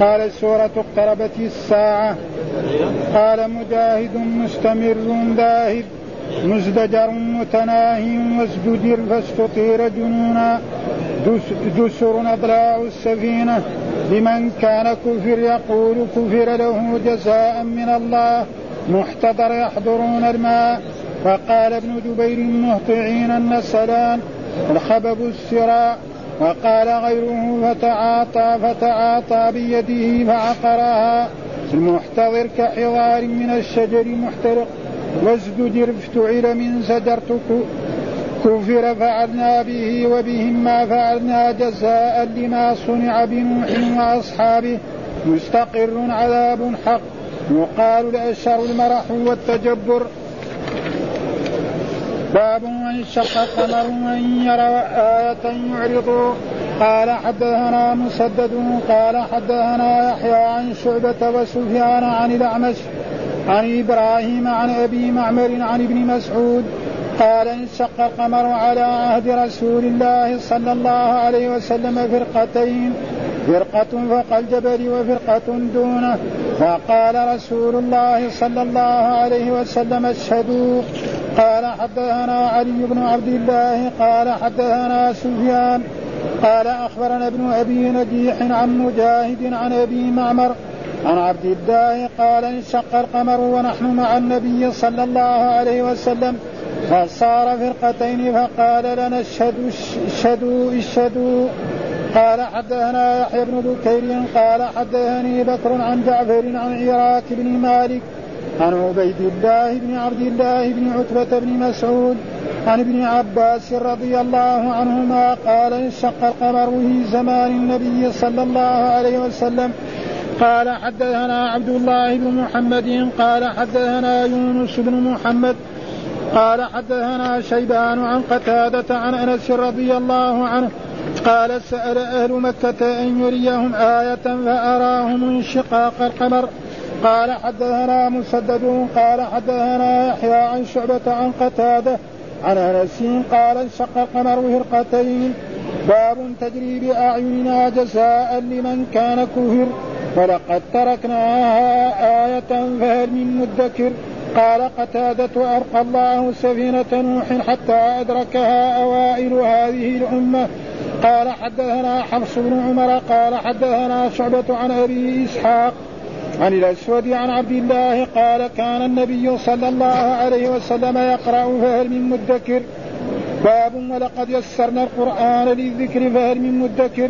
قال السورة اقتربت الساعة. قال مجاهد مستمر ذاهب مزدجر متناهي وازدجر فاستطير جنونا. جسر أضلاع السفينة. لمن كان كفر يقول كفر له جزاء من الله محتضر يحضرون الماء. فقال ابن جبير مهطعين النسلان الخبب السراء. وقال غيره فتعاطى فتعاطى بيده فعقرها. المحتضر كحضار من الشجر محترق. وازدجر افتعل من زجرت. كفر فعلنا به وبهم ما فعلنا جزاء لما صنع بنوح وأصحابه. مستقر عذاب حق. يقال الاشهر المرح والتجبر. باب من شق القمر من يرى آية يعرض قال حدثنا مسدد قال حدثنا يحيى عن شعبة وسفيان عن الأعمش عن إبراهيم عن أبي معمر عن ابن مسعود قال انشق القمر على عهد رسول الله صلى الله عليه وسلم فرقتين فرقة فوق الجبل وفرقة دونه. فقال رسول الله صلى الله عليه وسلم اشهدوا. قال حدثنا علي بن عبد الله قال حدثنا سفيان قال أخبرنا ابن أبي نجيح عن مجاهد عن أبي معمر عن عبد الله قال انشق القمر ونحن مع النبي صلى الله عليه وسلم فصار فرقتين فقال لنا اشهدوا اشهدوا اشهدوا. قال حدثنا يحيى بن بكير قال حدثني بكر عن جعفر عن عراك بن مالك عن عبيد الله بن عبد الله بن عتبة بن مسعود عن ابن عباس رضي الله عنهما قال انشق القمر في زمان النبي صلى الله عليه وسلم. قال حدثنا عبد الله بن محمد قال حدثنا يونس بن محمد قال حدثنا شيبان عن قتادة عن أنس رضي الله عنه قال سأل أهل مكة أن يريهم آية فأراهم انشقاق القمر. قال حدثنا مسدد قال حدثنا يحيى عن شعبة عن قتادة عن أنس قال انشق القمر فرقتين باب تجري بأعيننا جزاء لمن كان كفر ولقد تركناها آية فهل من مدكر. قال قتادة أرقى الله سفينة نوح حتى أدركها أوائل هذه الأمة. قال حدثنا حفص بن عمر قال حدثنا شعبة عن أبي إسحاق عن الأسود عن عبد الله قال كان النبي صلى الله عليه وسلم يقرأ فهل من مدكر؟ باب ولقد يسرنا القرآن للذكر فهل من مدكر؟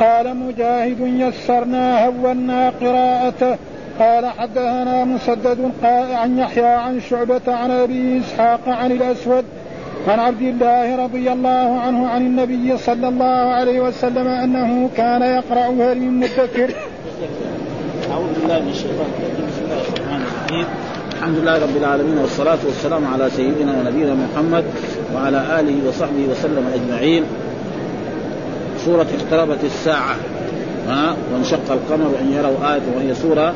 قال مجاهد يسرنا هونا قراءته قال حدثنا مسدد عن يحيى عن شعبة عن أبي إسحاق عن الأسود عن عبد الله رضي الله عنه عن النبي صلى الله عليه وسلم أنه كان يقرأ هل من مدكر أعوذ بالله من الشيطان الرجيم. بسم الله الرحمن الرحيم. الحمد لله رب العالمين والصلاة والسلام على سيدنا ونبينا محمد وعلى آله وصحبه وسلم أجمعين. سورة اقتربت الساعة ها؟ وانشق القمر أن يروا آية وهي سورة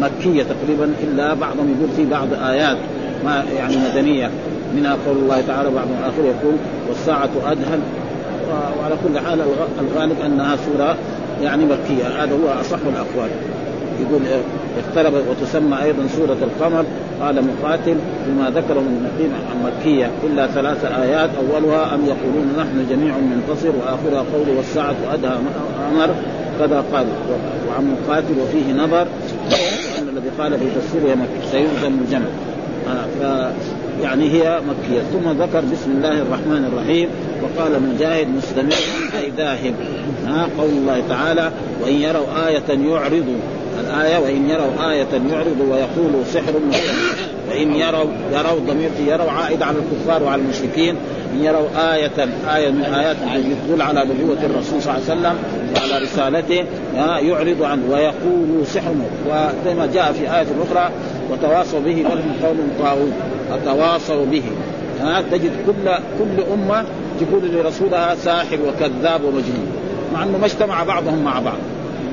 مكية تقريبا إلا بعضهم يقول في بعض آيات ما يعني مدنية. منها قول الله تعالى بعض آخر يقول والساعة أدهن. وعلى كل حال الغالب أنها سورة يعني مكية. هذا هو أصح الأقوال. يقول اقترب وتسمى أيضا سورة القمر قال مقاتل بما ذكره من نقيم عن مكية. إلا ثلاث آيات أولها أم يقولون نحن جميع منتصر وآخرها قول والساعة ادهى أمر. كذا قال. وعن مقاتل وفيه نظر أن الذي قال في تفسيره سيهزم الجمع. ف يعني هي مكية. ثم ذكر بسم الله الرحمن الرحيم وقال مجاهد مستمع أي ذاهب ها قول الله تعالى وإن يروا آية يعرضوا. الآية وإن يروا آية يعرضوا ويقولوا سحر وإن يروا يروا ضمير يروا عائد على الكفار وعلى المشركين. إن يروا آية آية من آيات تدل على نبوة الرسول صلى الله عليه وسلم وعلى رسالته يعرض عنه ويقول سحر وزي جاء في آية أخرى وتواصوا به بل هم قوم طاغوت. وتواصوا به. ها تجد كل كل أمة تقول لرسولها ساحر وكذاب ومجنون. مع أنه ما اجتمع بعضهم مع بعض.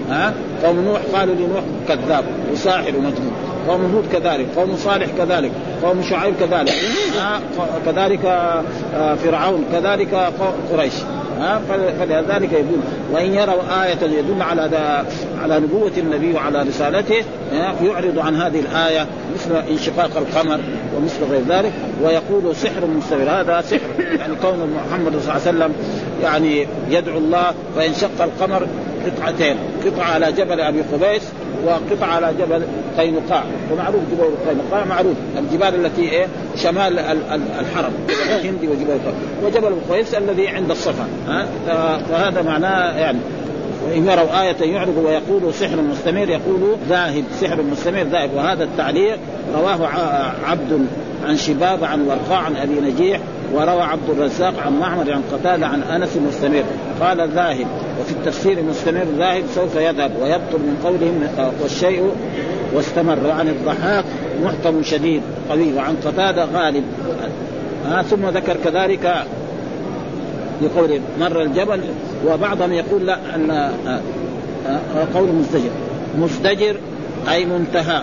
ها؟ قوم نوح قالوا لنوح كذاب وساحر ومجنون. قوم هود كذلك قوم صالح كذلك قوم شعيب كذلك. ها؟ كذلك آه، فرعون كذلك قريش. ها؟ فلذلك يقول وإن يروا آية يدل على على نبوة النبي وعلى رسالته يعرض عن هذه الآية مثل انشقاق القمر ومثل غير ذلك ويقول سحر مستمر. هذا سحر يعني كون محمد صلى الله عليه وسلم يعني يدعو الله فينشق القمر قطعتين قطعة على جبل أبي قبيس وقطعة على جبل قينقاع. ومعروف جبل قينقاع معروف. الجبال التي إيه؟ شمال الحرم الهند وجبل وجبل قيس الذي عند الصفا. فهذا معناه يعني وإن يروا آية يعرض ويقول سحر مستمر يقول ذاهب سحر مستمر ذاهب. وهذا التعليق رواه عبد عن شباب عن ورقاء عن أبي نجيح وروى عبد الرزاق عن معمر عن قتادة عن أنس مستمر قال ذاهب وفي التفسير مستمر ذاهب سوف يذهب ويبطل من قولهم والشيء واستمر. وعن الضحاك محكم شديد قوي وعن قتادة غالب. آه ثم ذكر كذلك بقول مر الجبل وبعضهم يقول لا أن آه، آه، قول مزدجر مزدجر أي منتهى.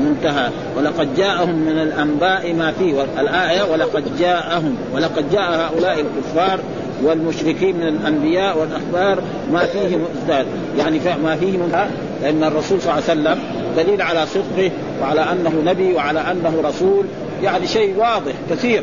منتهى. ولقد جاءهم من الأنباء ما فيه الايه ولقد جاءهم ولقد جاء هؤلاء الكفار والمشركين من الأنبياء والأخبار ما فيه مزداد يعني ما فيه منتهى. لأن الرسول صلى الله عليه وسلم دليل على صدقه وعلى أنه نبي وعلى أنه رسول. يعني شيء واضح كثير.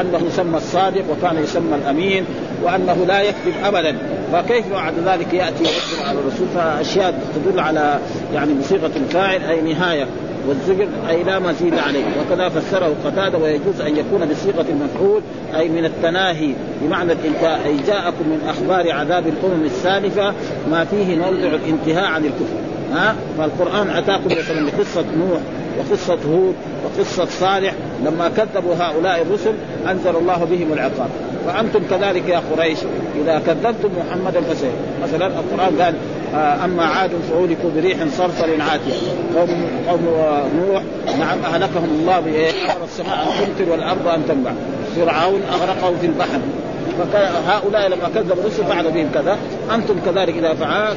أنه يسمى الصادق وكان يسمى الأمين وأنه لا يكذب ابدا. فكيف بعد ذلك يأتي على الرسول؟ فأشياء تدل على يعني بصيغة الفاعل أي نهاية. والزجر أي لا مزيد عليه. وكذا فسره قتادة ويجوز أن يكون بصيغة المفعول أي من التناهي بمعنى الانتهاء أي جاءكم من أخبار عذاب الأمم السالفة ما فيه موضع الانتهاء عن الكفر. ها؟ فالقرآن أتاكم مثلا بقصة نوح وقصة هود وقصة صالح لما كذبوا هؤلاء الرسل أنزل الله بهم العقاب. فأنتم كذلك يا قريش إذا كذبتم محمدا فسير مثلا القرآن قال أما عاد فاهلكوا بريح صرصر عاتيه قوم قوم نوح نعم أهلكهم الله بإيه؟ السماء أن تمطر والأرض أن تنبع. فرعون أغرقه في البحر. فهؤلاء لما كذبوا الرسل فعل بهم كذا. أنتم كذلك إذا فعلت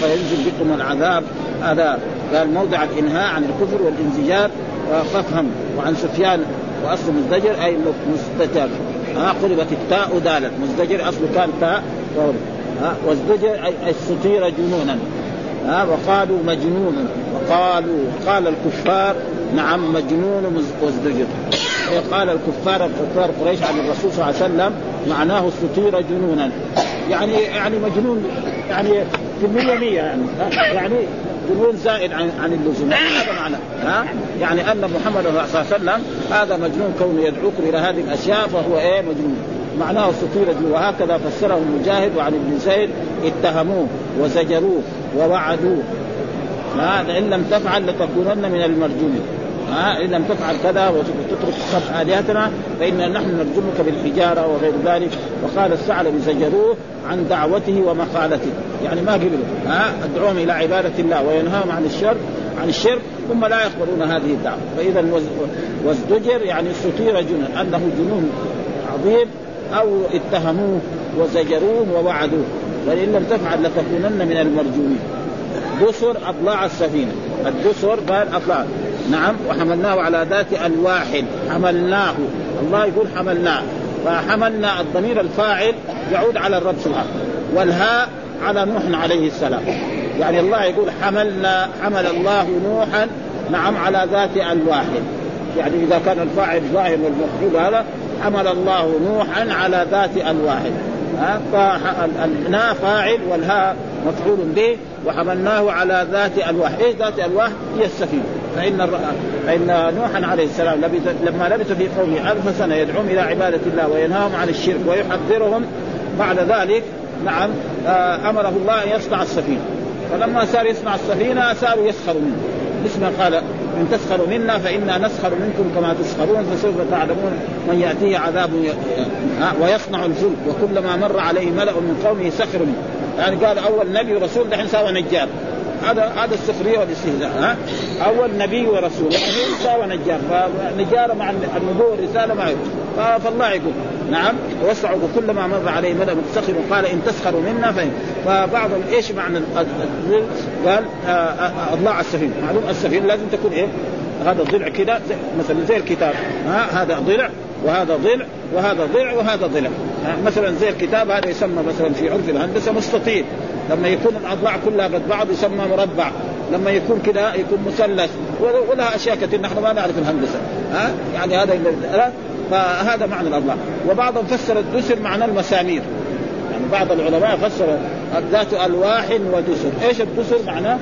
فينزل بكم العذاب. هذا قال موضع الإنهاء عن الكفر والانزجار فافهم. وعن سفيان وأصل مزدجر أي مستتر ها قلبت التاء دالت. مزدجر اصله كان تاء ها وازدجر استطير جنونا ها وقالوا مجنون وقالوا قال الكفار نعم مجنون وازدجر. قال الكفار كفار قريش عن الرسول صلى الله عليه وسلم معناه استطير جنونا. يعني يعني مجنون يعني في المية مية يعني يعني جنون زائد عن عن اللزوم. هذا معنى ها يعني أن محمد صلى الله عليه وسلم هذا مجنون كونه يدعوكم إلى هذه الأشياء فهو إيه مجنون. معناه جنون وهكذا فسره مجاهد وعن ابن زيد اتهموه وزجروه ووعدوه. هذا ان لم تفعل لتكونن من المرجومين. ها إن لم تفعل كذا وتترك سب آلهتنا فانا نحن نرجمك بالحجارة وغير ذلك. وقال الثعلب زجروه عن دعوته ومقالته يعني ما قبلوا ها ادعوهم إلى عبادة الله وينهاهم عن الشر عن الشرك ثم لا يقبلون هذه الدعوة. فإذا وازدجر يعني استطير جنون أنه جنون عظيم. أو اتهموه وزجروه ووعدوه. وان لم تفعل لتكونن من المرجومين. دسر اضلاع السفينة. الدسر قال اضلاع نعم وحملناه على ذات الواح. حملناه. الله يقول حملناه. فحملنا الضمير الفاعل يعود على الرب سبحانه والهاء على نوح عليه السلام. يعني الله يقول حملنا حمل الله نوحا نعم على ذات الواح. يعني إذا كان الفاعل ظاهر والمفعول هذا حمل الله نوحا على ذات ألواح. فالنا فاعل والهاء مفعول به وحملناه على ذات ألواح، إيش ذات ألواح؟ هي السفينة، فإن فإن نوحا عليه السلام لما لبث في قومه ألف سنة يدعوهم إلى عبادة الله وينهاهم عن الشرك ويحذرهم بعد ذلك نعم آه، أمره الله أن يصنع السفينة، فلما صار يصنع السفينة صاروا يسخروا منه، مثل ما قال إن تسخروا منا فإنا نسخر منكم كما تسخرون فسوف تعلمون من يأتيه عذاب ويصنع الفلك. وكلما مر عليه ملأ من قومه سخروا منه يعني قال أول نبي ورسول دحين سوى نجار. هذا هذا السخرية والاستهزاء ها؟ أول نبي ورسول. يعني سوى نجار فالنجاره مع النبوة والرسالة معه فالله يقول نعم وسعوا كلما مر عليه ملا متسخر قال إن تسخروا منا فهم فبعضهم إيش معنى قال آه، آه، أضلاع السفينة. معلوم السفينة لازم تكون إيه؟ هذا ضلع كذا مثلا زي الكتاب ها؟ هذا ضلع وهذا ضلع وهذا ضلع وهذا ضلع. مثلا زي الكتاب هذا يسمى مثلا في عرف الهندسة مستطيل. لما يكون الاضلاع كلها قد بعض يسمى مربع لما يكون كذا يكون مثلث ولها أشياء كثير نحن ما نعرف الهندسة. ها؟ يعني هذا فهذا معنى الاضلاع وبعضهم فسر الدسر معنى المسامير. يعني بعض العلماء فسر ذات ألواح ودسر. إيش الدسر معناه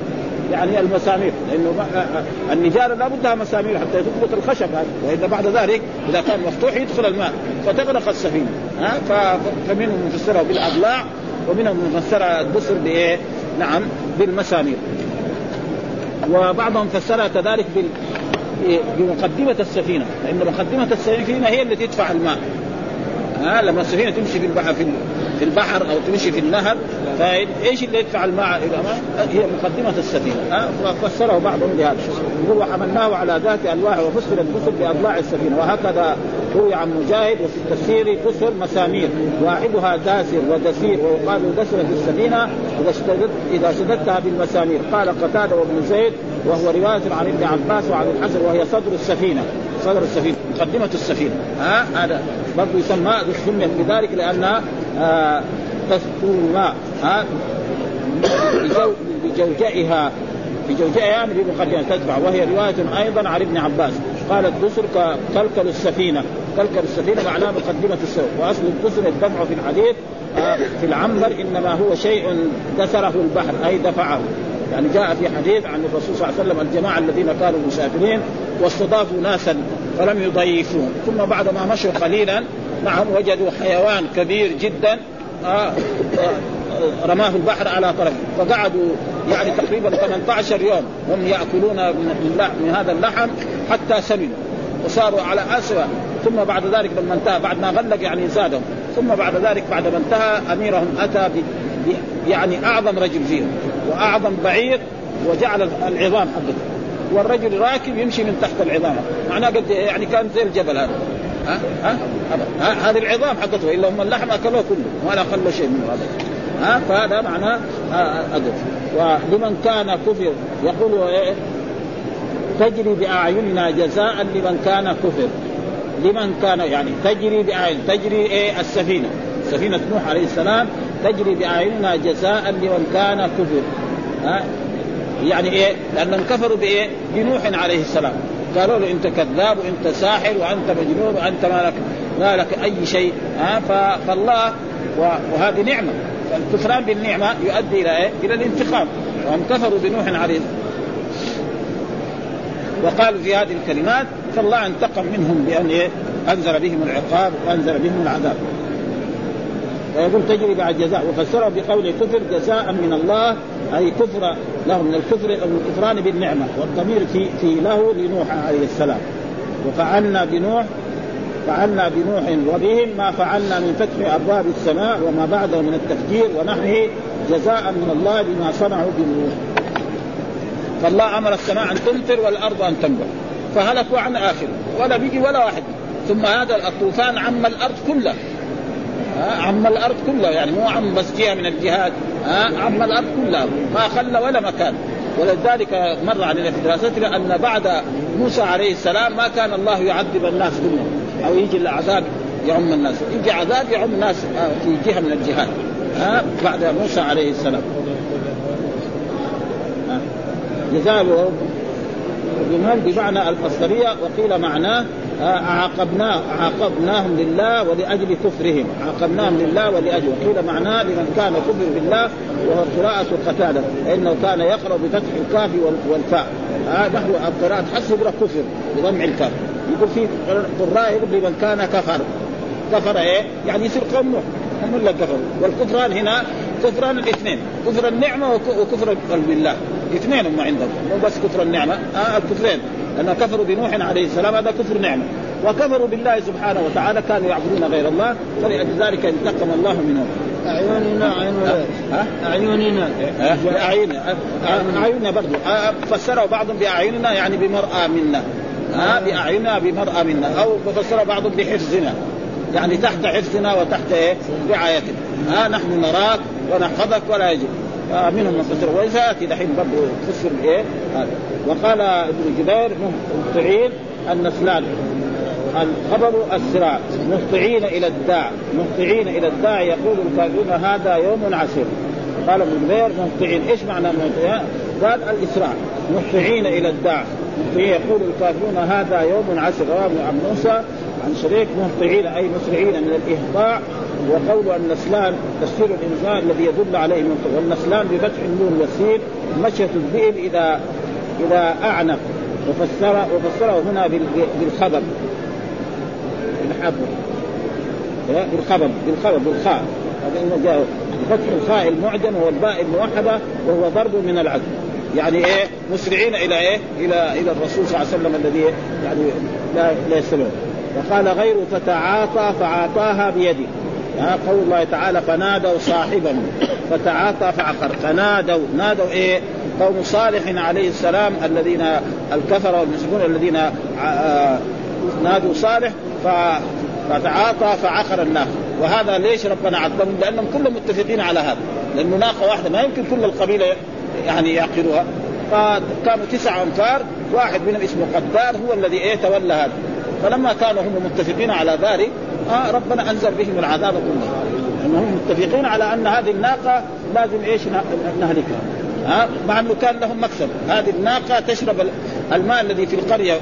يعني المسامير. لأنه النجاره لابد لها مسامير حتى تثبت الخشب. هذا وإلا بعد ذلك إذا كان مفتوح يدخل الماء فتغرق السفينة. ها؟ فمنهم مفسرها بالأضلاع ومنهم مفسرها الدسر بإيه؟ نعم بالمسامير وبعضهم فسرها كذلك بال بمقدمة السفينة لأن مقدمة السفينة هي التي تدفع الماء ها لما السفينة تمشي في البحر في البحر أو تمشي في النهر فإيش اللي يدفع الماء إلى هي مقدمة السفينة. ها؟ فسره بعضهم بهذا يقول وحملناه على ذات ألواح وفسر الكسر بأضلاع السفينة. وهكذا روي عن مجاهد وفي التفسير كسر مسامير. واحدها داسر ودسير ويقال دسر في السفينة إذا شددت إذا شددتها بالمسامير. قال قتادة وابن زيد وهو رواية عن ابن عباس وعن الحسن وهي صدر السفينة. صدر السفينة مقدمة السفينة. ها؟ هذا. برضه يسمى سميت بذلك لانها آه تسقو الماء ها بجوجئها بجوجئها من بمقدمه تدفع وهي رواية أيضا عن ابن عباس. قال الدسر كلكل السفينة. كلكل السفينة معناه مقدمة السوق وأصل الدسر الدفع في الحديث آه في العنبر إنما هو شيء دسره البحر أي دفعه. يعني جاء في حديث عن الرسول صلى الله عليه وسلم الجماعة الذين كانوا مسافرين واستضافوا ناسا فلم يضيفوا. ثم بعد ما مشوا قليلا نعم وجدوا حيوان كبير جدا آه، آه، رماه البحر على طرف. فقعدوا يعني تقريبا 18 يوم هم يأكلون من, من هذا اللحم حتى سمنوا وصاروا على اسوء ثم بعد ذلك لما انتهى بعد ما غلق يعني زادهم. ثم بعد ذلك بعد ما انتهى أميرهم أتى يعني أعظم رجل فيهم وأعظم بعير وجعل العظام حقته والرجل راكب يمشي من تحت العظام. معناه قد يعني كان زي الجبل هذا. ها؟ ها؟ هذه العظام حقته. إلا هم اللحم أكلوه كله. ولا خلوا شيء منه هذا. ها؟ فهذا معناه أدب ولمن كان كفر يقول إيه؟ تجري بأعيننا جزاء لمن كان كفر. لمن كان يعني تجري بأعين. تجري إيه؟ السفينة. سفينة نوح عليه السلام تجري بأعيننا جزاء لمن كان كفر. ها؟ يعني إيه؟ لأنهم كفروا بإيه؟ بنوح عليه السلام قالوا له أنت كذاب وأنت ساحر وأنت مجنون وأنت ما لك ما لك أي شيء ها فالله وهذه نعمة فالكفران بالنعمة يؤدي إلى إيه؟ إلى الانتقام وهم كفروا بنوح عليه وقالوا في هذه الكلمات فالله انتقم منهم بأن إيه؟ أنزل بهم العقاب وأنزل بهم العذاب ويقول تجري بعد جزاء وفسره بقول كفر جزاء من الله أي كفر له من الكفر من الكفران بالنعمة والضمير في في له لنوح عليه السلام. وفعلنا بنوح فعلنا بنوح وبهم ما فعلنا من فتح أبواب السماء وما بعده من التفجير ونحوه جزاء من الله بما صنعوا بنوح. فالله أمر السماء أن تمطر والأرض أن تنبت. فهلكوا عن آخره. ولا بيجي ولا واحد. ثم هذا الطوفان عم الأرض كلها. عم الأرض كلها يعني مو عم بس جهة من الجهات ها عم الأرض كلها ما خلى ولا مكان. ولذلك مر علينا في دراستنا أن بعد موسى عليه السلام ما كان الله يعذب الناس كلهم أو يجي العذاب يعم الناس. يجي عذاب يعم الناس في جهة من الجهات ها بعد موسى عليه السلام. جزاء بمعنى المصدريه وقيل معناه عاقبناه عاقبناهم لله ولأجل كفرهم. عاقبناهم لله ولاجل قيل معناه لمن كان كفر بالله وهو قراءة قتادة. فإنه كان يقرأ بفتح الكاف والفاء. آه نحو القراءة حسب كفر بضم الكاف. يقول في قراء يقول لمن كان كفر. كفر إيه؟ يعني يصير قوم نوح هم اللي كفروا. والكفران هنا كفران الاثنين. كفر النعمة وكفر بالله اثنين هم عندهم. مو بس كفر النعمة آه الكفرين. لأن كفروا بنوح عليه السلام هذا كفر نعمة. وكفروا بالله سبحانه وتعالى كانوا يعبدون غير الله فلذلك انتقم الله منهم. أعيننا عين أعيننا. أعيننا أعيننا برضو. فسروا بعضهم بأعيننا يعني بمرأة منا. ها؟ بأعيننا بمرأة منا. أو فسر بعضهم بحفظنا. يعني تحت حفظنا وتحت إيه؟ رعايتنا. ها؟ نحن نراك ونحفظك ولا يجب. منهم من فسر وسياتي دحين برضه فسر إيه هذا. وقال ابن جبير تعين النسلان. الخبر السراع مهطعين إلى الداع. مهطعين إلى الداع يقول الكافرون هذا يوم عسير قال ابن جبير مهطعين إيش معنى مهطعين؟ قال الاسراع مهطعين إلى الداع. يقول الكافرون هذا يوم عسر رواه عن موسى عن شريك. مهطعين أي مسرعين من الإهطاع. وقول النسلان تفسير الانسان الذي يدل عليه والنسلان بفتح النون والسين مشية الذئب إذا إذا أعنق. وفسر وفسره هنا بالخبر. بالحبر. بالخبر. بالخبر. بالخاء. هذا فتح الخاء المعجم والباء الموحدة وهو ضرب من العدل يعني إيه؟ مسرعين إلى إيه؟ إلى إلى الرسول صلى الله عليه وسلم الذي يعني لا لا يستمع وقال غيره فتعاطى فعاطاها بيده. ها قول الله تعالى فنادوا صاحبهم. فتعاطى فعقر. فنادوا. نادوا إيه؟ قوم صالح عليه السلام الذين الكفر والمشركون الذين آه، نادوا صالح فتعاطى فعقر الناس. وهذا ليش ربنا عذبهم؟ لأنهم كلهم متفقين على هذا. لأنه ناقه واحدة ما يمكن كل القبيلة يعني يعقلوها فكانوا تسع أنفار واحد منهم اسمه قدار هو الذي إيه تولى هذا. فلما كانوا هم متفقين على ذلك آه ربنا أنزل بهم العذاب كله. إنهم متفقين على أن هذه الناقة لازم إيش نهلكها. ها آه مع إنه كان لهم مكسب. هذه الناقة تشرب الماء الذي في القرية.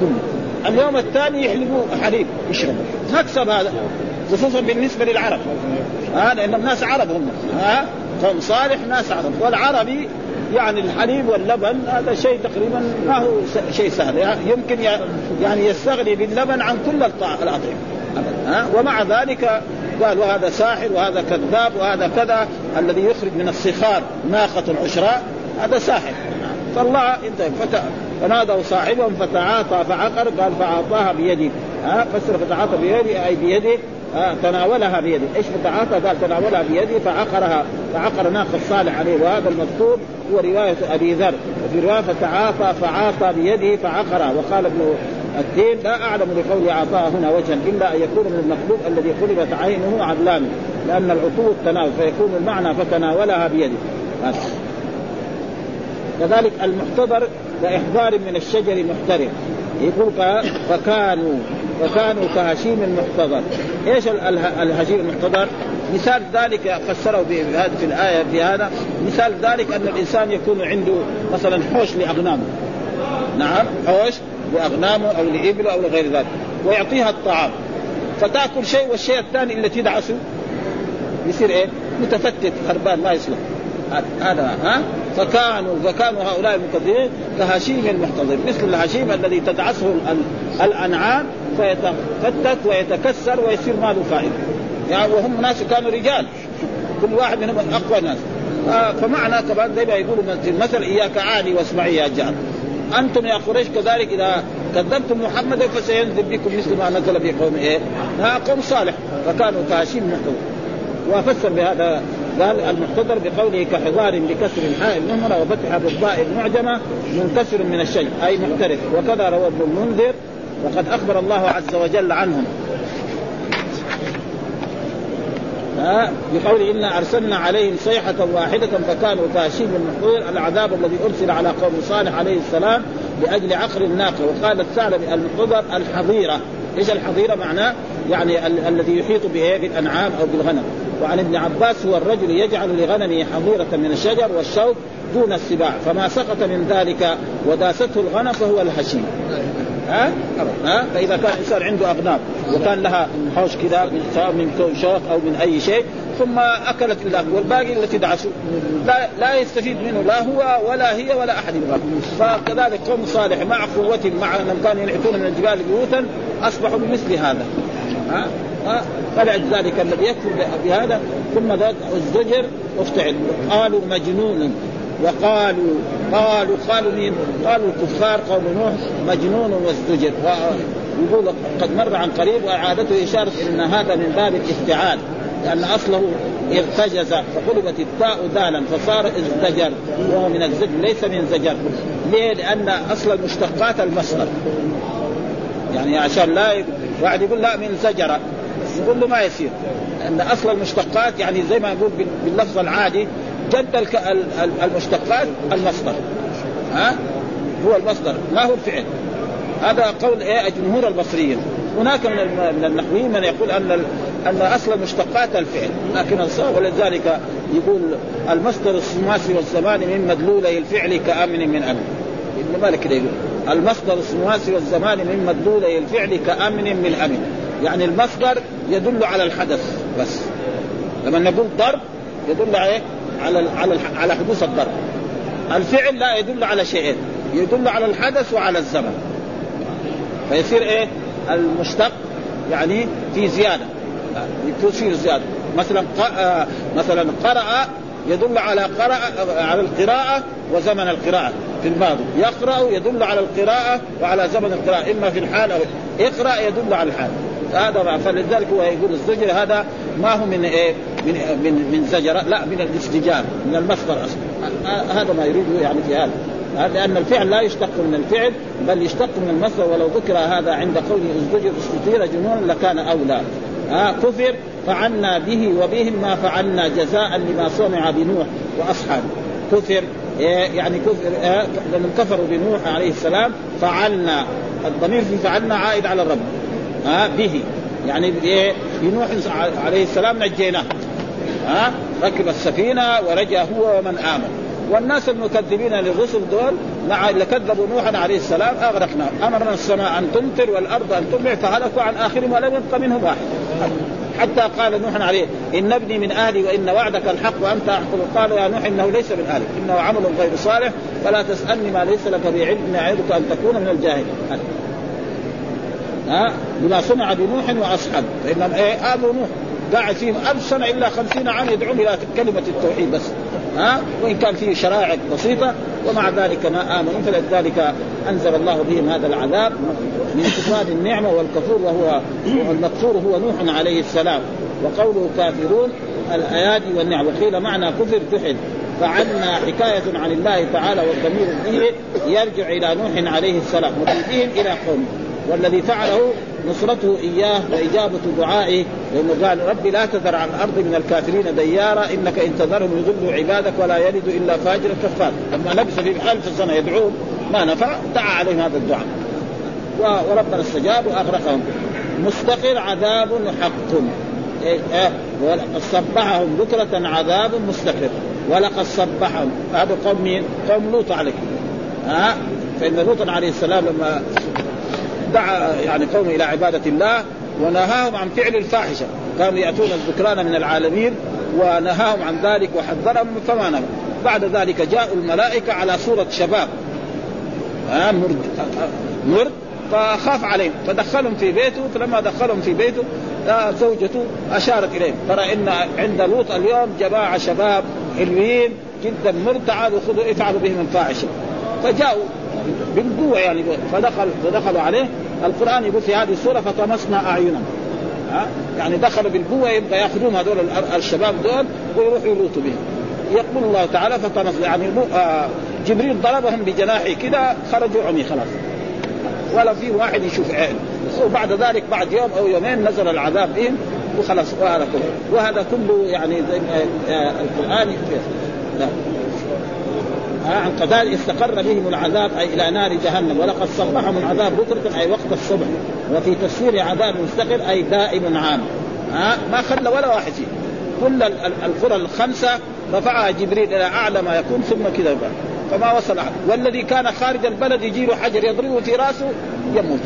كله اليوم الثاني يحلبوا حليب يشربوا. مكسب هذا خصوصا بالنسبة للعرب. ها آه لانهم ناس عرب هم. ها آه قوم صالح ناس عرب. والعربي يعني الحليب واللبن هذا شيء تقريبا ما هو شيء سهل. يعني يمكن يعني يستغني باللبن عن كل الأطعمة. ها؟ ومع ذلك قال وهذا ساحر وهذا كذاب وهذا كذا الذي يخرج من الصخار ناقة عشراء هذا ساحر. فالله انت فنادوا صاحبهم فتعاطى فعقر قال فاعطاها بيده ها؟ فسر فتعاطى بيده أي بيده تناولها بيده، إيش فتعاطى؟ قال تناولها بيده فعقرها فعقر ناقة الصالح عليه. وهذا المذكور هو رواية أبي ذر. وفي رواية فتعاطى فعاطى بيده فعقرها. وقال ابن الدين لا أعلم لقول اعطاها هنا وجها إلا أن يكون من المخلوق الذي قلبت عينه عدلان لأن العطو التناول فيكون المعنى فتناولها بيده. كذلك المحتضر كإحضار من الشجر محترم يقول فكانوا فكانوا كهشيم المحتضر. إيش الهشيم المحتضر؟ مثال ذلك فسره في الآية في هذا. مثال ذلك أن الإنسان يكون عنده مثلا حوش لأغنامه. نعم حوش. لأغنامه أو لإبله أو لغير ذلك ويعطيها الطعام. فتأكل شيء والشيء الثاني اللي تدعسه يصير إيه؟ متفتت خربان ما يصلح. هذا ها؟ فكانوا فكانوا هؤلاء المكذبين كهشيم المحتضر. مثل الهشيم الذي تدعسه الأنعام فيتفتت ويتكسر ويصير ما له فائدة. يعني وهم ناس كانوا رجال. كل واحد منهم أقوى ناس. آه فمعنى كمان زي ما يقولوا المثل إياك عاني واسمعي يا جار أنتم يا قريش كذلك إذا كذبتم محمدا فسينزل بكم مثل ما نزل بقوم إيه؟ قوم صالح. فكانوا كهشيم محتضر وفسر بهذا قال المحتضر بقوله كحضار بكسر الحاء المهملة وفتح بالضاء المعجمة منكسر من الشيء أي محترف. وكذا روى ابن المنذر. وقد أخبر الله عز وجل عنهم. بقول إنا أرسلنا عليهم صيحة واحدة فكانوا كاشيم المحضر العذاب الذي أرسل على قوم صالح عليه السلام لأجل عقر الناقة. وقال الثعلب المحضر الحظيرة. إيش الحظيرة؟ معناه يعني ال- الذي يحيط به بالأنعام أو بالغنم. وعن ابن عباس هو الرجل يجعل لغنمه حظيرة من الشجر والشوك دون السباع فما سقط من ذلك وداسته الغنم فهو الهشيم. ها؟ ها؟ فإذا كان الإنسان عنده أغنام وكان لها حوش كذا سواء من شوك أو من أي شيء ثم أكلت الله والباقي التي دعسوا لا لا يستفيد منه لا هو ولا هي ولا أحد يبغى. فكذلك قوم صالح مع قوتهم مع انهم كانوا ينحتون من الجبال بيوتا أصبحوا بمثل هذا. ها؟ فلذلك الذي يكفر بهذا ثم ذات الزجر افتعل قالوا مجنون. وقالوا قالوا قالوا مين؟ قالوا الكفار قوم نوح مجنون وازدجر ويقول قد مر عن قريب وأعادته إشارة إن هذا من باب الافتعال لأن أصله ارتجز فقلبت التاء دالا فصار ازدجر وهو من الزجر ليس من زجر ليه؟ لأن أصل المشتقات المصدر يعني عشان لا واحد يقول لا من زجر يقول له ما يصير لأن أصل المشتقات يعني زي ما يقول باللفظ العادي جد المشتقات المصدر. ها؟ هو المصدر ما هو الفعل. هذا قول إيه؟ جمهور البصريين. هناك من النحويين من يقول أن أن أصل مشتقات الفعل. لكن ولذلك يقول المصدر الثلاثي والزمان من مدلولي الفعل كأمن من أمن. ابن مالك كده يقول المصدر الثلاثي والزمان من مدلولي الفعل كأمن من أمن. يعني المصدر يدل على الحدث بس. لما نقول ضرب يدل على على على على حدوث الضرب. الفعل لا يدل على شيئين يدل على الحدث وعلى الزمن. فيصير إيه؟ المشتق يعني في زيادة. تصير زيادة. مثلا آه، مثلا قرأ يدل على قرأ على القراءة وزمن القراءة. في الماضي يقرأ يدل على القراءة وعلى زمن القراءة. إما في الحال أو اقرأ يدل على الحال. هذا فلذلك هو يقول الزجر هذا ما هو من إيه؟ من من من زجر لا من الاستجار من المصدر أصلا. هذا ما يريده يعني في هذا. لأن الفعل لا يشتق من الفعل بل يشتق من المصدر. ولو ذكر هذا عند قوله ازدجر استثير جنون لكان أولى. ها كفر فعلنا به وبهم ما فعلنا جزاء لما صنع بنوح وأصحابه. كفر يعني كفر لما كفروا بنوح عليه السلام فعلنا. الضمير في فعلنا عائد على الرب. ها به. يعني بنوح عليه السلام نجيناه. ها ركب السفينة ورجع هو ومن آمن. والناس المكذبين للرسل دول مع اللي كذبوا نوحا عليه السلام اغرقنا أمرنا السماء أن تمطر والأرض أن تمع فهلكوا عن آخرهم ولم يبق منهم واحد حتى قال نوح عليه إن ابني من أهلي وإن وعدك الحق وأنت أحكم. قال يا نوح إنه ليس من أهلك إنه عمل غير صالح فلا تسألني ما ليس لك بعلم أعظك أن تكون من الجاهلين. ها؟ بما صنع بنوح واصحابه فانهم إيه ابو نوح قاعد فيهم ألف سنة إلا خمسين عام يدعون إلى كلمة التوحيد بس. ها؟ وإن كان فيه شرائع بسيطة ومع ذلك ما آمنوا. فلذلك أنزل الله بهم هذا العذاب من كفران النعمة والكفور وهو المكفور هو نوح عليه السلام. وقوله كافرون الأيادي والنعم وقيل معنى كفر جحد فعنا حكاية عن الله تعالى والضمير به يرجع إلى نوح عليه السلام. وبهم إلى قومه. والذي فعله نصرته إياه وإجابة دعائه لأنه قال ربي لا تذر على الأرض من الكافرين ديارا إنك إن تذرهم يضلوا عبادك ولا يلد إلا فاجرا كفار لما لبس في ألف سنه يدعوهم ما نفع دعا عليهم هذا الدعاء. وربنا استجاب وأغرقهم. مستقر عذاب حق. إيه ولقد صبحهم بكرة عذاب مستقر. ولقد صبحهم. هذا قوم مين؟ قوم لوط عليه ها أه؟ فإن لوط عليه السلام لما دعا يعني قومه إلى عبادة الله ونهاهم عن فعل الفاحشة. كانوا يأتون الذكران من العالمين ونهاهم عن ذلك وحذرهم فما بعد ذلك جاءوا الملائكة على صورة شباب. مرد. مرد. فخاف عليهم. فدخلهم في بيته. فلما دخلهم في بيته زوجته أشارت إليهم. ترى إن عند لوط اليوم جماعة شباب حلوين جدا مرد تعالوا خذوا افعلوا بهم الفاحشة. فجاءوا بالقوه يعني. فدخل فدخلوا عليه. القرآن يقول في هذه السورة فطمسنا أعينهم. ها؟ يعني دخلوا بالقوة يبقى يأخذون هذول الشباب دول ويروحوا يلوطوا بهم. يقول الله تعالى فطمس يعني آه، جبريل ضربهم بجناحه كذا خرجوا عمي خلاص. ولا في واحد يشوف عين. وبعد ذلك بعد يوم أو يومين نزل العذاب بهم وخلاص وهذا كله. وهذا كله يعني زي آه، القرآن. عن قتال استقر بهم العذاب أي إلى نار جهنم. ولقد صبحهم العذاب بكرة أي وقت الصبح. وفي تفسير عذاب مستقر أي دائم عام. ها ما خلى ولا واحد فيه كل القرى الخمسة رفعها جبريل إلى أعلى ما يكون ثم كذا فما وصل أحد. والذي كان خارج البلد يجي له حجر يضربه في راسه يموت.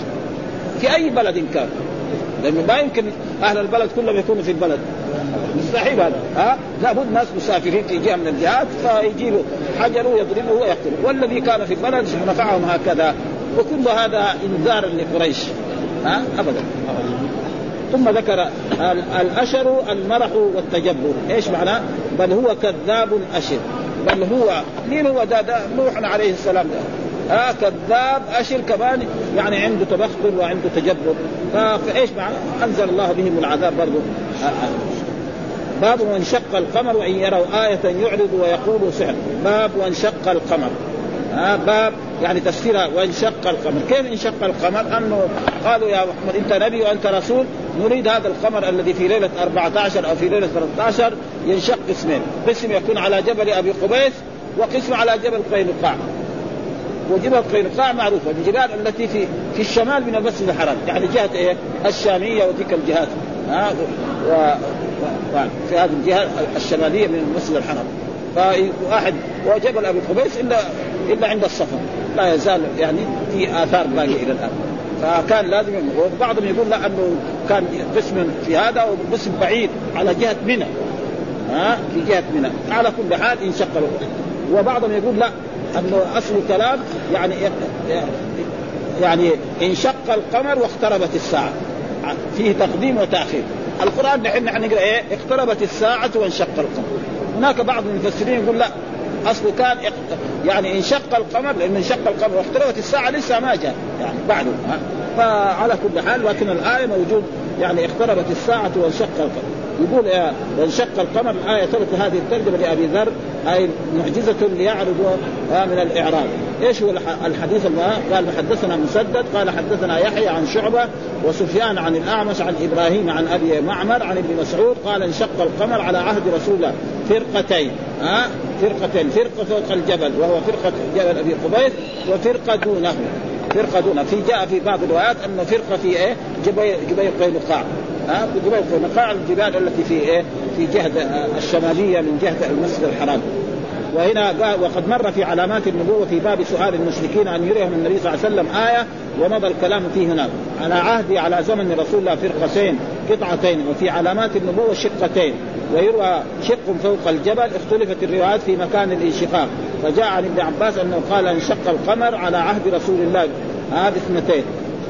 في أي بلد كان. لأنه ما يمكن أهل البلد كلهم يكونوا في البلد. مستحيل هذا. ها؟ لابد ناس مسافرين في جهه من الجهات فيجي له حجر يضربه ويقتله. والذي كان في البلد نفعهم هكذا. وكل هذا إنذار لقريش. ها؟ ابدا. ثم ذكر الأشر المرح والتجبر. إيش معناه؟ بل هو كذاب أشر. بل هو مين هو ده, ده نوح عليه السلام ده. ها؟ كذاب أشر كمان يعني عنده تبختر وعنده تجبر. فإيش معنى؟ أنزل الله بهم العذاب برضه باب وانشق القمر وان يروا آية يعرض ويقول سحر. باب وانشق القمر. ها باب يعني تفسيرها وانشق القمر. كيف انشق القمر؟ أنه قالوا يا محمد أنت نبي وأنت رسول نريد هذا القمر الذي في ليلة 14 أو في ليلة 13 ينشق قسمين قسم يكون على جبل أبي قبيس وقسم على جبل قينقاع. وجبهه قينقاع معروفه الجبال التي في في الشمال من المسجد الحرام. يعني جهة إيه؟ الشامية وتلك الجهات. ها و... و... في هذه الجهة الشمالية من المسجد الحرام. فواحد وجبل ابي قبيس إلا إلا عند الصفا. لا يزال يعني في آثار باقية إلى الآن. فكان لازم وبعضهم يقول لا أنه كان قسم في هذا وقسم بعيد على جهة منى. ها؟ في جهة منى. على كل حال انشق وبعضهم يقول لا أنه أصل الكلام يعني يعني انشق القمر واقتربت الساعة. فيه تقديم وتأخير. القرآن نحن نقرأ إيه؟ اقتربت الساعة وانشق القمر. هناك بعض المفسرين يقول لا اصله كان يعني انشق القمر لأن انشق القمر واقتربت الساعة لسه ما جاء يعني بعده فعلى كل حال لكن الآية موجود يعني اقتربت الساعة وانشق القمر. يقول يا وانشق القمر الآية ثبت هذه الترجمة لأبي ذر أي معجزة ليعرض من الإعراب. إيش هو الحديث قال حدثنا مسدد قال حدثنا يحيى عن شعبة وسفيان عن الأعمش عن إبراهيم عن أبي معمر عن ابن مسعود قال انشق القمر على عهد رسول الله. فرقتين ها فرقتين فرقة فوق الجبل وهو فرقة جبل أبي قبيس وفرقة دونه. فرقة دونه في جاء في بعض الروايات أن فرقة في إيه؟ جبيل جبيل قينقاع ها؟ جبال قينقاع الجبال التي في إيه؟ في جهة الشمالية من جهة المسجد الحرام. وهنا قال وقد مر في علامات النبوة في باب سؤال المشركين أن يريهم النبي صلى الله عليه وسلم آية ومضى الكلام فيه هناك. على عهد على زمن رسول الله فرقتين قطعتين وفي علامات النبوة شقتين. ويروى شق فوق الجبل اختلفت الروايات في مكان الانشقاق. فجاء عن ابن عباس أنه قال انشق القمر على عهد رسول الله. هذه اثنتين.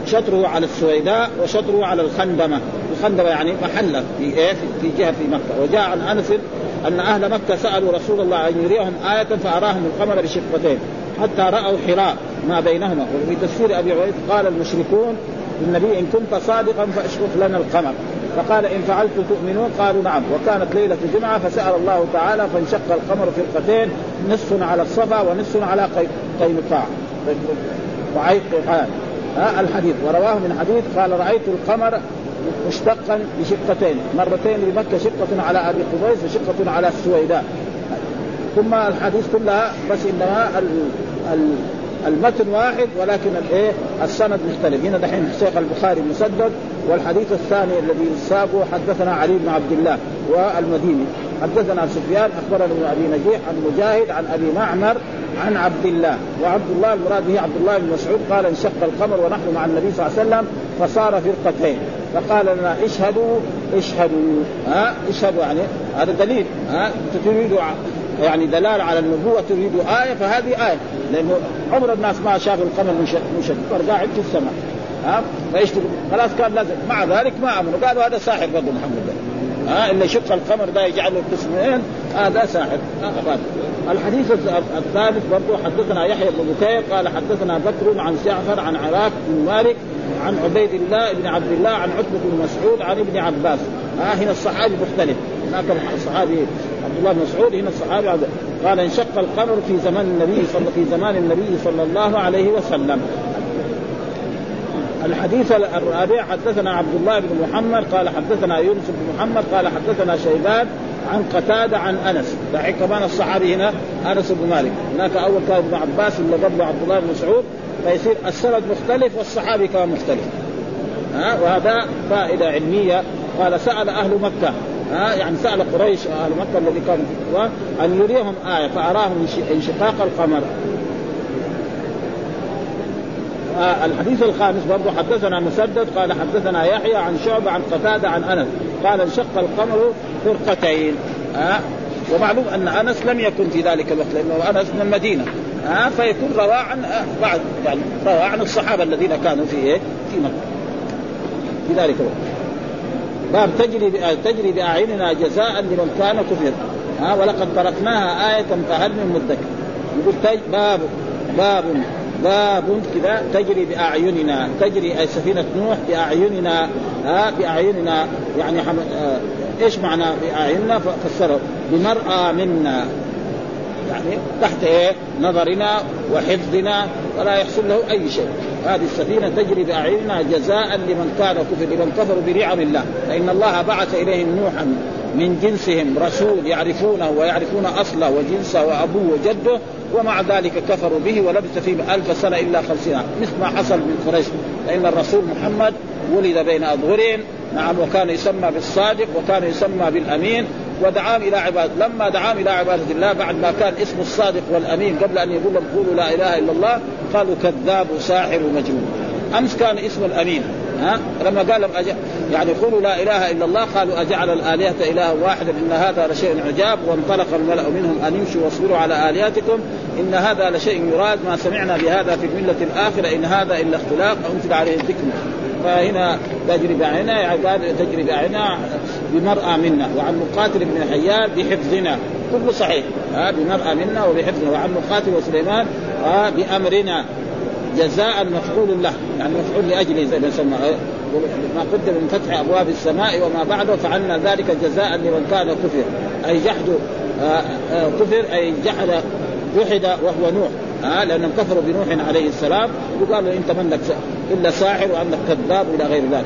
شطره على السويداء وشطره على الخندمة. الخندمة يعني محلة في إيه؟ في جهة في مكة. وجاء عن أنس أن أهل مكة سألوا رسول الله أن يريهم آية فأراهم القمر بشقتين حتى رأوا حراء ما بينهما. وفي تفسير أبي عبيد قال المشركون للنبي إن كنت صادقا فاشرف لنا القمر. فقال إن فعلت تؤمنون؟ قالوا نعم. وكانت ليلة جمعه فسأل الله تعالى فانشق القمر فرقتين نصف على الصفا ونصف على قينقاع وعيق ها؟ الحديث. ورواه من حديث قال رأيت القمر مشتقا بشقتين مرتين لمكة شقة على أبي قبيس وشقة على السويداء ثم الحديث كلها بس إنما ال ال المتن واحد ولكن الايه؟ السند مختلف. هنا دحين الشيخ البخاري مسدد والحديث الثاني الذي ساقه حدثنا علي بن عبد الله والمديني. حدثنا سفيان أخبرنا ابن أبي نجيح عن مجاهد عن أبي معمر عن عبد الله. وعبد الله المراد به عبد الله بن مسعود قال انشق القمر ونحن مع النبي صلى الله عليه وسلم فصار فرقتين. فقال لنا اشهدوا اشهدوا. ها؟ اشهدوا يعني هذا دليل. ها؟ تريد يعني دلالة على النبوة تريد آية فهذه آية. لأنه عمر الناس ما شافوا القمر منشق قاعد في السماء. ها؟ فإيش خلاص كان لازم مع ذلك ما امنوا قالوا هذا ساحر برضه محمد ده ها؟ اللي يشق القمر ده يجعله قسمين هذا ساحر. الحديث الثالث برضه حدثنا يحيى بن بكير قال حدثنا بكر عن جعفر عن عراك بن مالك عن عبيد الله بن عبد الله عن عتبة بن مسعود عن ابن عباس. ها؟ هنا الصحابي مختلف. هناك الصحابي عبد الله بن مسعود هنا الصحابي قال انشق القمر في زمان النبي صلى في زمان النبي صلى الله عليه وسلم. الحديث الرابع حدثنا عبد الله بن محمد قال حدثنا يونس بن محمد قال حدثنا شيبان عن قتادة عن أنس. دحين كمان الصحابي هنا أنس بن مالك. هناك أول كان ابن عباس اللي قبله عبد الله بن مسعود فيصير السند مختلف والصحابي كمان مختلف. ها؟ وهذا فائدة علمية. قال سأل أهل مكة ها يعني سأل قريش أهل مكة الذي كانوا في أن يريهم آية فأراهم انشقاق القمر. آه الحديث الخامس برضه حدثنا مسدد قال حدثنا يحيى عن شعبة عن قتادة عن أنس قال انشق القمر فرقتين. آه ومعلوم أن أنس لم يكن في ذلك الوقت لأنه أنس من المدينة. آه فيكون روى عن بعد يعني روى عن الصحابة الذين كانوا في إيه في مكة في ذلك الوقت. باب تجري تجري بأعيننا جزاء لمن كان كفر. ها ولقد تركناها آية فهل من مدكر؟ يقول باب باب باب كذا تجري بأعيننا. تجري سفينة نوح بأعيننا ها بأعيننا. يعني حم... آه إيش معنى بأعيننا؟ فسره. بمرأى منا. يعني تحت إيه؟ نظرنا وحفظنا ولا يحصل له أي شيء. هذه السفينة تجري بأعيننا جزاء لمن كان كفر لمن كفروا بنعم الله. فإن الله بعث إليهم نوحا من جنسهم رسول يعرفونه ويعرفون أصله وجنسه وأبوه وجده ومع ذلك كفروا به ولبث فيهم ألف سنة إلا خمسين مثل ما حصل من قريش. فإن الرسول محمد ولد بين أظهرهم نعم وكان يسمى بالصادق وكان يسمى بالأمين ودعاهم إلى عبادة. لما دعاهم إلى عبادة الله بعد ما كان اسم الصادق والأمين قبل أن يقول لهم قولوا لا إله إلا الله قالوا كذاب وساحر ومجنون. أمس كان اسم الأمين ها؟ لما قال لهم أجل يعني قولوا لا إله إلا الله قالوا أجعل الآلهة إلها واحدا إن هذا لشيء عجاب وانطلق الملأ منهم أن يمشوا واصبروا على آلهتكم إن هذا لشيء يراد ما سمعنا بهذا في الملة الآخرة إن هذا إلا اختلاق أنزل عليه الذكر. فهنا تجري باعيننا يعني تجري باعيننا بمرأى منا وعن مقاتل بن حيان بحفظنا. كله صحيح. ها بمرأى منا وبحفظنا. وعن مقاتل وسليمان ها بأمرنا. جزاء مفعول له. يعني مفعول لاجله زي ما يسمى ما قدم من فتح أبواب السماء وما بعده فعلنا ذلك جزاء لمن كان كفر. أي جحد آه، آه، كفر أي جحد جحد وهو نوح. ها لأنهم كفروا بنوح عليه السلام. وقالوا انت منك إلا ساحر وانك كذاب إلى غير ذلك.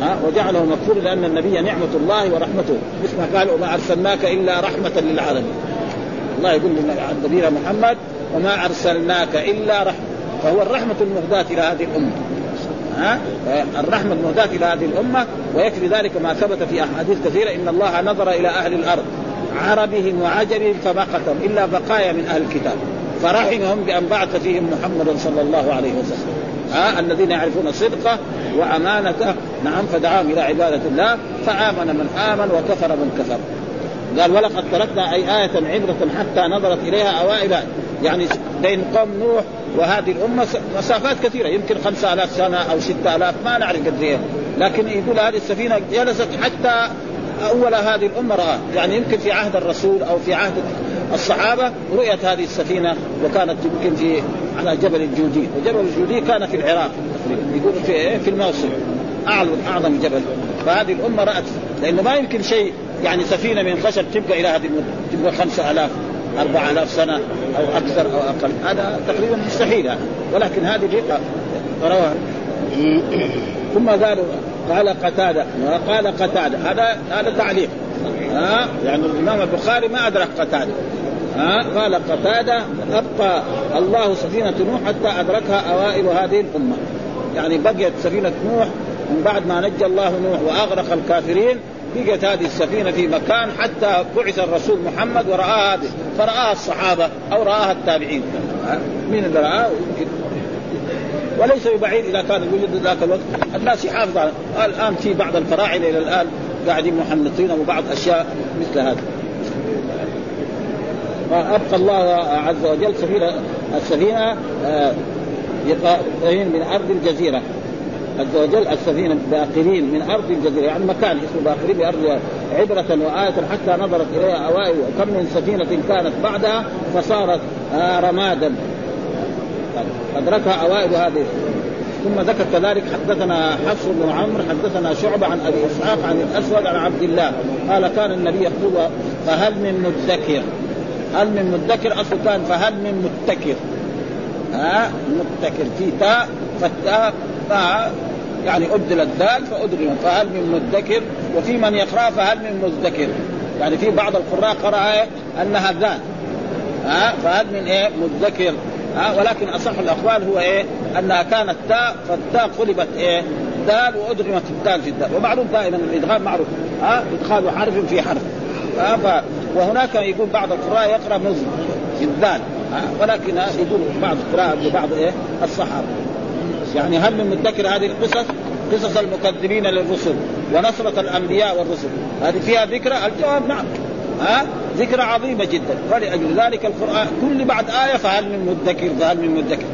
ها؟ وجعله مكفور لأن النبي نعمة الله ورحمته. مثل ما قال وما أرسلناك إلا رحمة للعالمين. الله يقول نبينا محمد وما أرسلناك إلا رحمة. فهو الرحمة المهداة إلى هذه الأمة. ها؟ الرحمة المهداة إلى هذه الأمة ويكفي ذلك ما ثبت في أحاديث كثيرة. إن الله نظر إلى أهل الأرض عربهم وعجمهم فما قتلهم إلا بقايا من أهل الكتاب. فرحمهم بأن بعث فيهم محمدا صلى الله عليه وسلم. ها الذين يعرفون صدقه وامانته نعم فدعاهم إلى عبادة الله فآمن من آمن وكفر من كفر. قال ولقد تركنا أي آية عبرة حتى نظرت إليها أوائل يعني بين قوم نوح وهذه الأمة مسافات كثيرة يمكن خمسة آلاف سنة أو ستة آلاف ما نعرف قد إيه. لكن يقول هذه السفينة جلست حتى أول هذه الأمة رأى. يعني يمكن في عهد الرسول أو في عهد الصحابة رؤيت هذه السفينة وكانت يمكن في على جبل الجودي وجبل الجودي كان في العراق يقول في إيه؟ في الموصل أعلى أعظم جبل. فهذه الأمة رأت لأنه ما يمكن شيء يعني سفينة من خشب تبقى إلى هذه المدة تبقى خمسة آلاف أربعة آلاف سنة أو أكثر أو أقل. هذا تقريبا مستحيل يعني. ولكن هذه رواه. ثم قالوا قال قتادة قال قتادة. هذا هذا تعليق. ها؟ يعني الإمام البخاري ما أدرك قتادة. ها؟ قال قتادة أبقى الله سفينة نوح حتى أدركها أوائل هذه الأمة. يعني بقيت سفينة نوح من بعد ما نجى الله نوح وأغرق الكافرين بقت هذه السفينة في مكان حتى بعث الرسول محمد ورآها هذه. فرآها الصحابة أو رآها التابعين. مين اللي يمكن وليس ببعيد إذا كان وجد ذاك الوقت. الناس يحافظ على الآن في بعض الفراعنة إلى الآن قاعدين محنطين وبعض أشياء مثل هذا فابقى الله عز وجل سفينه السفينة آه، من أرض الجزيرة. عز وجل السفينة باقرين من أرض الجزيرة يعني مكان اسمه باقرين بأرض عبرة وايه حتى نظرت إليها أوائل. وكم من سفينة كانت بعدها فصارت آه، رمادا. ادركها أوائل هذه. ثم ذكر كذلك حدثنا حفص بن عمرو حدثنا شعبة عن أبي إسحاق عن الأسود عن عبد الله. قال كان النبي يقول فهل من مدكر؟ هل من مدكر؟ أصل كان فهل من متكر؟ ها؟ متكر. في تاء فالتاء تاء يعني ابدل الدال فادري فهل من مدكر؟ وفي من يقرأ فهل من مزدكر. يعني في بعض القراء قرأ أنها ذال ها؟ فهل من إيه؟ مدكر ها؟ ولكن أصح الأقوال هو إيه؟ أنها كانت تاء فالتاء قلبت إيه؟ دال وادغمت الدال في الدال. ومعروف دائما الإدغام معروف. ها؟ ادخال حرف في حرف. ها. وهناك يقول بعض القراء يقرأ مزن في الدال ولكن يقول بعض القراء لبعض إيه؟ الصحابة. يعني هل من مدكر هذه القصص؟ قصص المكذبين للرسل ونصرة الأنبياء والرسل. هذه فيها ذكرى؟ الجواب نعم. ها ذكرى عظيمة جدا. ولأجل ذلك القرآن كل بعد آية فهل من مدكر؟ فهل من مدكر؟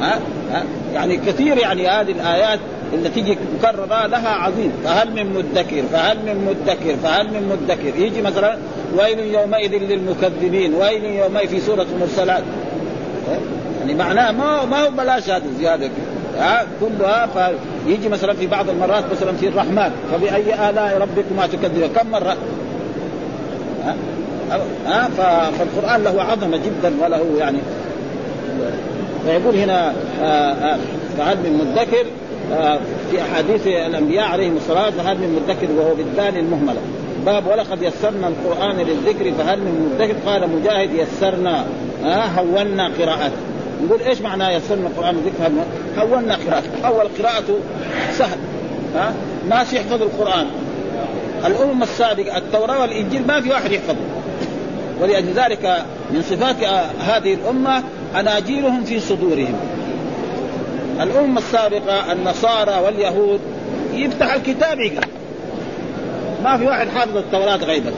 ها, ها؟ يعني كثير يعني هذه الآيات اللي تيجي مكررة لها عظيم. فهل من مدكر؟ فهل من مدكر؟ فهل من مدكر؟ يجي مثلا ويل يومئذ للمكذبين ويل يومئذ في سورة المرسلات. يعني معناه ما ما هو بلاش هذه زيادة ها كلها فيجي مثلا في بعض المرات مثلا في الرحمن فبأي آلاء ربكما تكذبون كم مرة؟ ها؟ فالقرآن له عظمة جدا وله يعني فيقول هنا آه، آه، فهل من مدكر آه، في أحاديث الأنبياء عليهم الصلاة فهل من مدكر وهو بالدال المهملة. باب ولقد يسرنا القرآن للذكر فهل من مدكر؟ قال مجاهد يسرنا. ها هونا قراءته. نقول إيش معنى يسرنا القرآن للذكر؟ هونا قراءته. أول قراءته سهل. ها ناس يحفظ القرآن. الأمم السابقة التوراة والإنجيل ما في واحد يحفظه ولأجل ذلك من صفات هذه الأمة أناجيلهم في صدورهم. الأمة السابقة النصارى واليهود يفتح الكتاب يقرأ. ما في واحد حافظ التوراة غيبا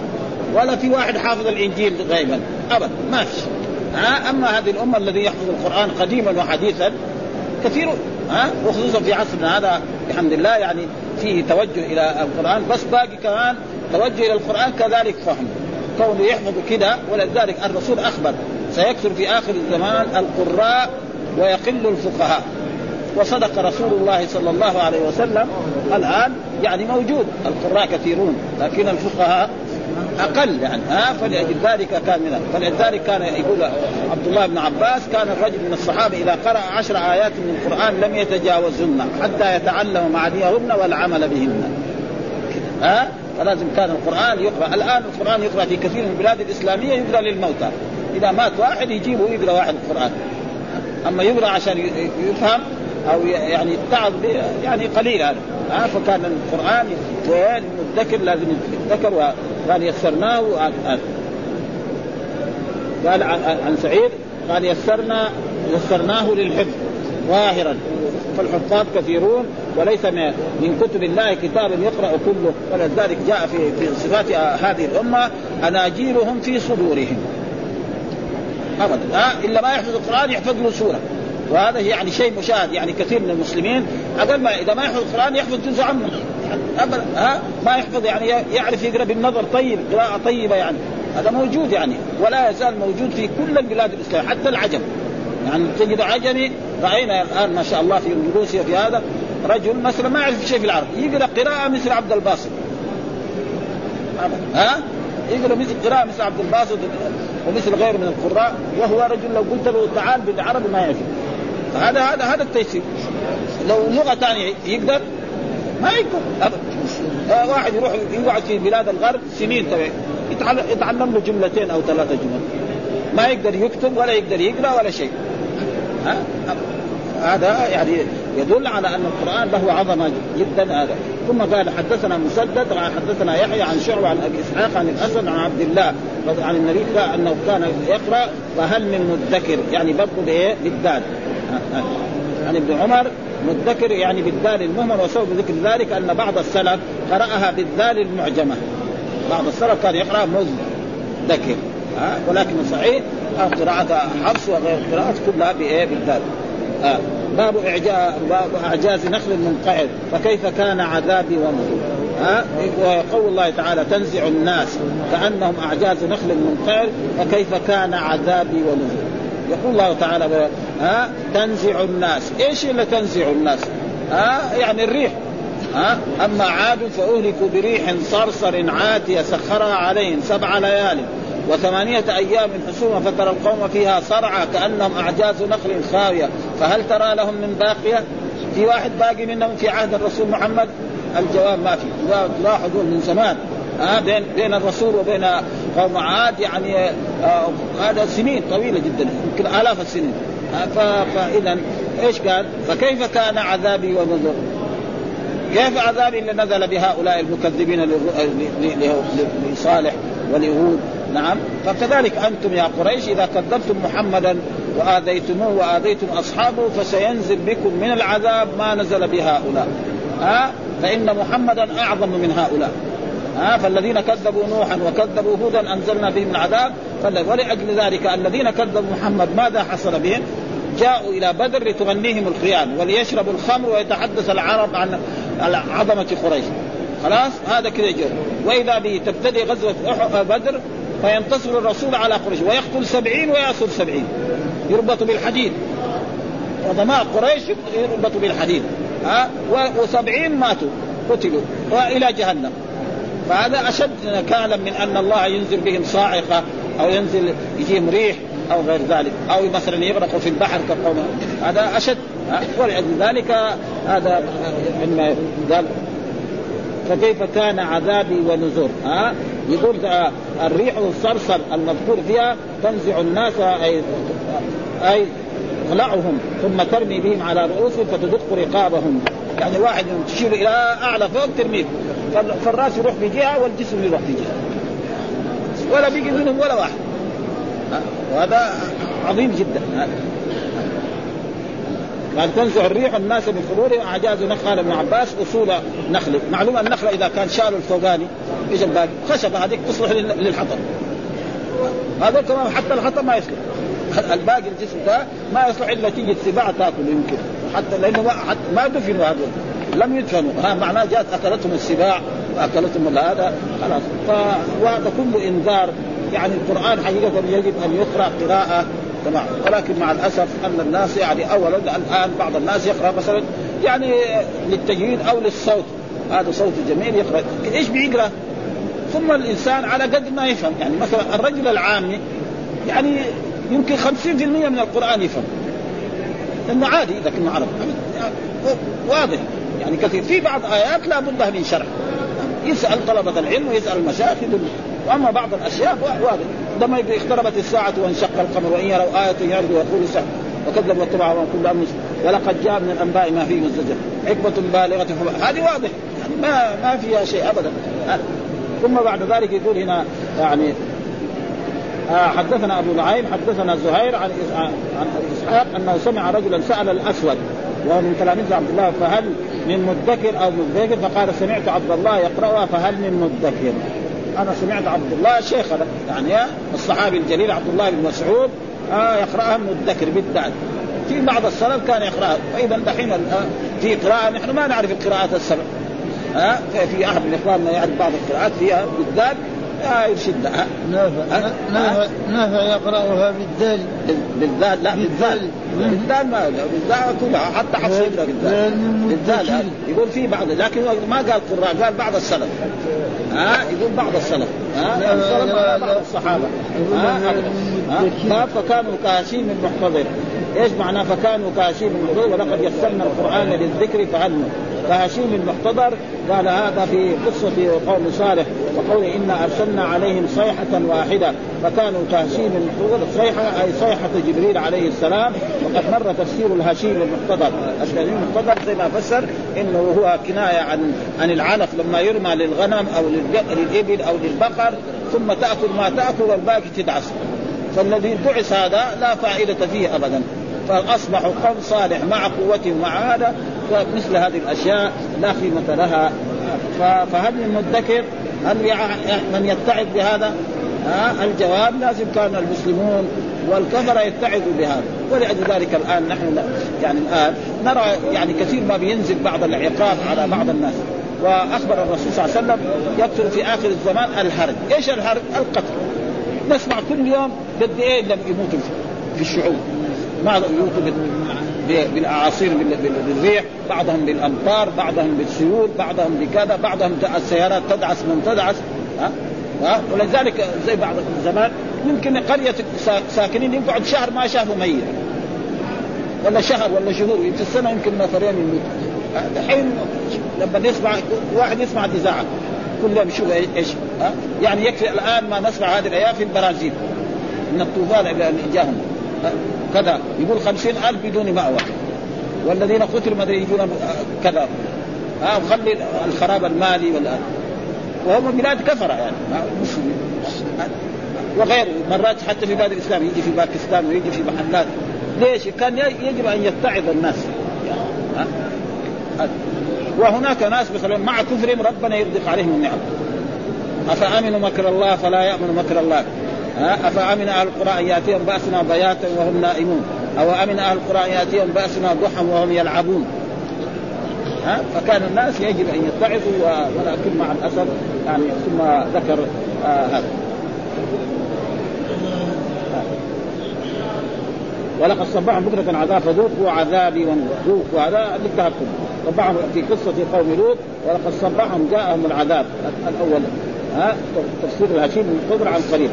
ولا في واحد حافظ الإنجيل غيبا أبدا ما في ها؟ أما هذه الأمة الذي يحفظ القرآن قديما وحديثا كثير ها؟ وخصوصا في عصرنا هذا بحمد الله يعني فيه توجه إلى القرآن بس باقي كمان توجه إلى القرآن كذلك فهم كونه يحفظ كده ولذلك الرسول أخبر سيكثر في آخر الزمان القراء ويقل الفقهاء. وصدق رسول الله صلى الله عليه وسلم الآن يعني موجود. القراء كثيرون لكن الفقهاء أقل يعني. ها؟ فلأجل ذلك كان من فلذلك كان يقول عبد الله بن عباس كان الرجل من الصحابة إذا قرأ عشر آيات من القرآن لم يتجاوزهن حتى يتعلم معانيهن والعمل بهن. ها؟ فلازم كان القرآن يقرأ. الآن القرآن يقرأ في كثير من البلاد الإسلامية يقرأ للموتى. إذا مات واحد يجيبه يقرأ واحد القرآن. أما يقرأ عشان يفهم أو يعني التعب يعني قليل هذا. آه فكان القرآن المدكر لازم يتذكر وقال يسرناه قال عن سعيد قال يسرنا يسرناه للحفظ ظاهرا. فالحفاظ كثيرون وليس من كتب الله كتاب يقرأ كله. ولذلك جاء في في صفات هذه الأمة أناجيلهم في صدورهم. ابدا. ها إلا ما يحفظ القرآن يحفظ له سورة. وهذا يعني شيء مشاهد يعني كثير من المسلمين أقل ما إذا ما يحفظ القرآن يحفظ جزء عنه. ابدا ها؟ ما يحفظ يعني يعرف يقرأ بالنظر طيب قراءة طيبة يعني. هذا موجود يعني ولا يزال موجود في كل البلاد الإسلامية حتى العجم. يعني تجد عجمي رأينا الآن ما شاء الله في روسيا في هذا رجل مثلا ما يعرف شيء في العرب يقرأ قراءة مثل عبد الباسط. ها؟ يقرأ مثل قراءة مثل عبد الباسط ومثل غيره من القراء وهو رجل لو قلت له تعال بالعربي ما يعرف. هذا هذا هذا التيسير. لو لغة ثانية يقدر؟ ما يقدر. ابدا آه واحد يروح يقعد في بلاد الغرب سنين يتعلم, يتعلم له جملتين أو ثلاثة جمل. ما يقدر يكتب ولا يقدر يقرأ ولا شيء. ها؟ هذا يعني يدل على أن القرآن له عظمة جدا هذا. ثم قال حدثنا مسدد حدثنا يحيى عن شعبة عن أبي إسحاق عن الاسد عن عبد الله عن النبي أنه كان يقرأ فهل من مدكر؟ يعني برضه بإيه؟ بالدال. عن ابن عمر مدكر يعني بالدال المهمل وسبب ذكر ذلك أن بعض السلف قرأها بالدال المعجمة. بعض السلف كان يقرا مدكر ها؟ ولكن صحيح قراءة حفص وغير قراءة كلها بإيه؟ بالدال. آه. باب إعجاز باب أعجاز نخل منقعد فكيف كان عذابي ونذور ها؟ وقول الله تعالى تنزع الناس كأنهم أعجاز نخل منقعد فكيف كان عذابي ونذور يقول الله تعالى ها? تنزع الناس. إيش اللي تنزع الناس؟ ها؟ يعني الريح. ها؟ أما عاد فاهلكوا بريح صرصر عاتية سخرها عليهم سبع ليال وثمانية أيام حسوما فترى القوم فيها صرعى كأنهم أعجاز نخل خاوية. فهل ترى لهم من باقية؟ في واحد باقي منهم في عهد الرسول محمد؟ الجواب ما في. لاحظوا من زمان. ها؟ بين بين الرسول وبين قوم عاد يعني آه هذا سنين طويلة جدا يمكن آلاف السنين. فاذا إيش قال؟ فكيف كان عذابي ونذر؟ كيف عذابي اللي نزل بهؤلاء المكذبين لصالح ولهود نعم. فكذلك أنتم يا قريش إذا كذبتم محمدا وآذيتموه وآذيتم أصحابه فسينزل بكم من العذاب ما نزل بهؤلاء. ها؟ فإن محمدا أعظم من هؤلاء. ها؟ فالذين كذبوا نوحا وكذبوا هودا أنزلنا بهم العذاب. ولأجل ذلك الذين كذبوا محمد ماذا حصل بهم؟ جاءوا إلى بدر لتغنيهم الخيان وليشربوا الخمر ويتحدث العرب عن عظمه قريش. خلاص؟ هذا كذا جاء وإذا به تبتدي غزوة بدر فينتصر الرسول على قريش. ويقتل سبعين ويأسر سبعين. يربط بالحديد. عظماء قريش يربط بالحديد. ها؟ وسبعين ماتوا قتلوا. وإلى جهنم. فهذا أشد نكالا من أن الله ينزل بهم صاعقة أو ينزل يجيهم ريح. أو غير ذلك أو مثلا يغرقوا في البحر كقوم هذا أشد. ولذلك هذا مما قال فكيف كان عذابي ونذر؟ ها؟ يقول الريح الصرصر المذكور فيها تنزع الناس أي أي تخلعهم ثم ترمي بهم على رؤوسهم فتدق رقابهم. يعني واحد تشير إلى أعلى فوق ترميه. فالرأس يروح في جهة والجسم يروح في جهة. ولا بيجي منهم ولا واحد. وهذا عظيم جدا. قال تنزع الريح الناس من قبورهم. أعجاز نخل. ابن عباس أصول نخل. معلوم النخله إذا كان شالوا الفوقاني إيش الباقي؟ خشبه هذيك تصلح للحطب. هذا كمان حتى الحطب ما يصلح. الباقي الجسم ده ما يصلح إلا تيجي السباع تأكل يمكن. حتى لأنه ما, حتى ما دفنوا هذول لم يدفنوا. ها معناه جاءت أكلتهم السباع وأكلتهم هذا. خلاص. فهذا كله إنذار. يعني القرآن حقيقة يجب أن يقرأ قراءة تمام ولكن مع الأسف أن الناس يعني اولا الآن بعض الناس يقرأ مثلا يعني للتجويد أو للصوت. هذا صوت جميل يقرأ. إيش بيقرأ؟ ثم الإنسان على قدر ما يفهم. يعني مثلا الرجل العامي يعني يمكن 50% من القرآن يفهم. لأنه عادي لكن ما عرف يعني واضح. يعني كثير. في بعض آيات لا بد من شرح. يسأل طلبة العلم ويسال المشايخ وأما بعض الأشياء واضح. لما اقتربت الساعة وانشق القمر وإن يروا آية يعرضوا ويقولوا سحر وكذب واتبع كل أمر ولقد جاء من الأنباء ما فيه مزدجر حكمة بالغة هذه واضح. يعني ما ما فيها شيء ابدا. ثم بعد ذلك يقول هنا يعني آه حدثنا أبو نعيم حدثنا زهير عن عن إسحاق أنه سمع رجلا سأل الأسود وهو من تلاميذ عبد الله فهل من مدكر أو مدكر؟ فقال سمعت عبد الله يقرأها فهل من مدكر؟ أنا سمعت عبد الله شيخنا يعني الصحابي الجليل عبد الله بن مسعود آه يقرأها مدكر بالدال في بعض السلف كان يقرأها. فإذا دحين في قراءة نحن ما نعرف القراءات السبع آه في أحد من إخواننا يعرف بعض القراءات فيها بالدال آه يرشدنا نافع نافع يقرأها بالدال. بالذال لا بالذال. بالذال ما بالذال كلها حتى حفص يقرأ بالذال. بالذال يقول في بعض لكن ما قال قراء قال بعض السلف. ها؟ يقول بعض السلف. ها؟ السلف بعض الصحابة. ها؟ فكانوا كهشيم المحتضر. إيش معناه فكانوا كهشيم المحتضر ولقد يسرنا القرآن للذكر فهل كهشيم المحتضر قال هذا في قصة قوم صالح وقول انا أرسلنا عليهم صيحة واحدة. فكانوا كهشيم المحتضر صيحة أي صيحة جبريل عليه السلام. وقد مر تفسير الهشيم المحتضر الهشيم المحتضر زي ما فسر إنه هو كناية عن عن العلف لما يرمى للغنم أو للإبل أو للبقر ثم تأكل ما تأكل والباقي تدعس. فالذي دعس هذا لا فائدة فيه ابدا. فاصبحوا قوم صالح مع قوتهم مع هذا فمثل هذه الأشياء لا قيمة لها. فهل من مدكر هل من يتعظ بهذا؟ ها؟ الجواب لازم كان المسلمون والكفره يتعظوا بهذا. ولأجل ذلك الآن نحن يعني الآن نرى يعني كثير ما بينزل بعض العقاب على بعض الناس. وأخبر الرسول صلى الله عليه وسلم يكثر في آخر الزمان الحرج، إيش الحرج؟ القتل. نسمع كل يوم قد إيه لم يموتوا في الشعوب ما يموتوا بالأعاصير بالريح بعضهم بالأمطار بعضهم بالسيول بعضهم بكذا بعضهم السيارات تدعس من تدعس ها؟ ها؟ ولذلك زي بعض زمان يمكن قرية ساكنين يقعد شهر ما شافوا ميت. ولا شهر ولا شهور في السنة يمكن نفرين يموت. الحين لما نسمع واحد يسمع إذاعة. كل يوم يشوف إيش ها؟ يعني يكفي الآن ما نسمع هذه الأيام في البرازيل. من الطوفان اللي جاهم كذا. يقول خمسين ألف بدون مأوى. والذين قتلوا ما يجون كذا. ها؟ وخلي الخراب المالي والآن وهم بلاد كفرة يعني وغيره. مرات حتى في بلاد الإسلام يجي في باكستان ويجي في محلات. ليش؟ كان يجب أن يتعظ الناس. ها؟ وهناك ناس مثلا مع كفرهم ربنا يرزق عليهم النعم. أفأمنوا مكر الله فلا يأمن مكر الله؟ أفأمن أهل القرى أن يأتيهم بأسنا بياتا وهم نائمون؟ أو أمن أهل القرى أن يأتيهم بأسنا ضحى وهم يلعبون؟ ها؟ فكان الناس يجب أن يتعظوا ولكن مع الأسف يعني ثم ذكر آه ولقد صبحهم بكرة عذاب فذوقوا عذابي وذوقوا هذا للتهكم صبحهم في قصة قوم لوط ولقد صبحهم جاءهم العذاب الأول. ها؟ تفسير الهشيم من عن قريب.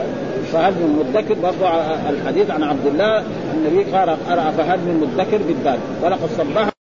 فهل من مدكر؟ برضو الحديث عن عبد الله النبي قال قرأ فهل من مدكر بالذات؟ ولقد صبح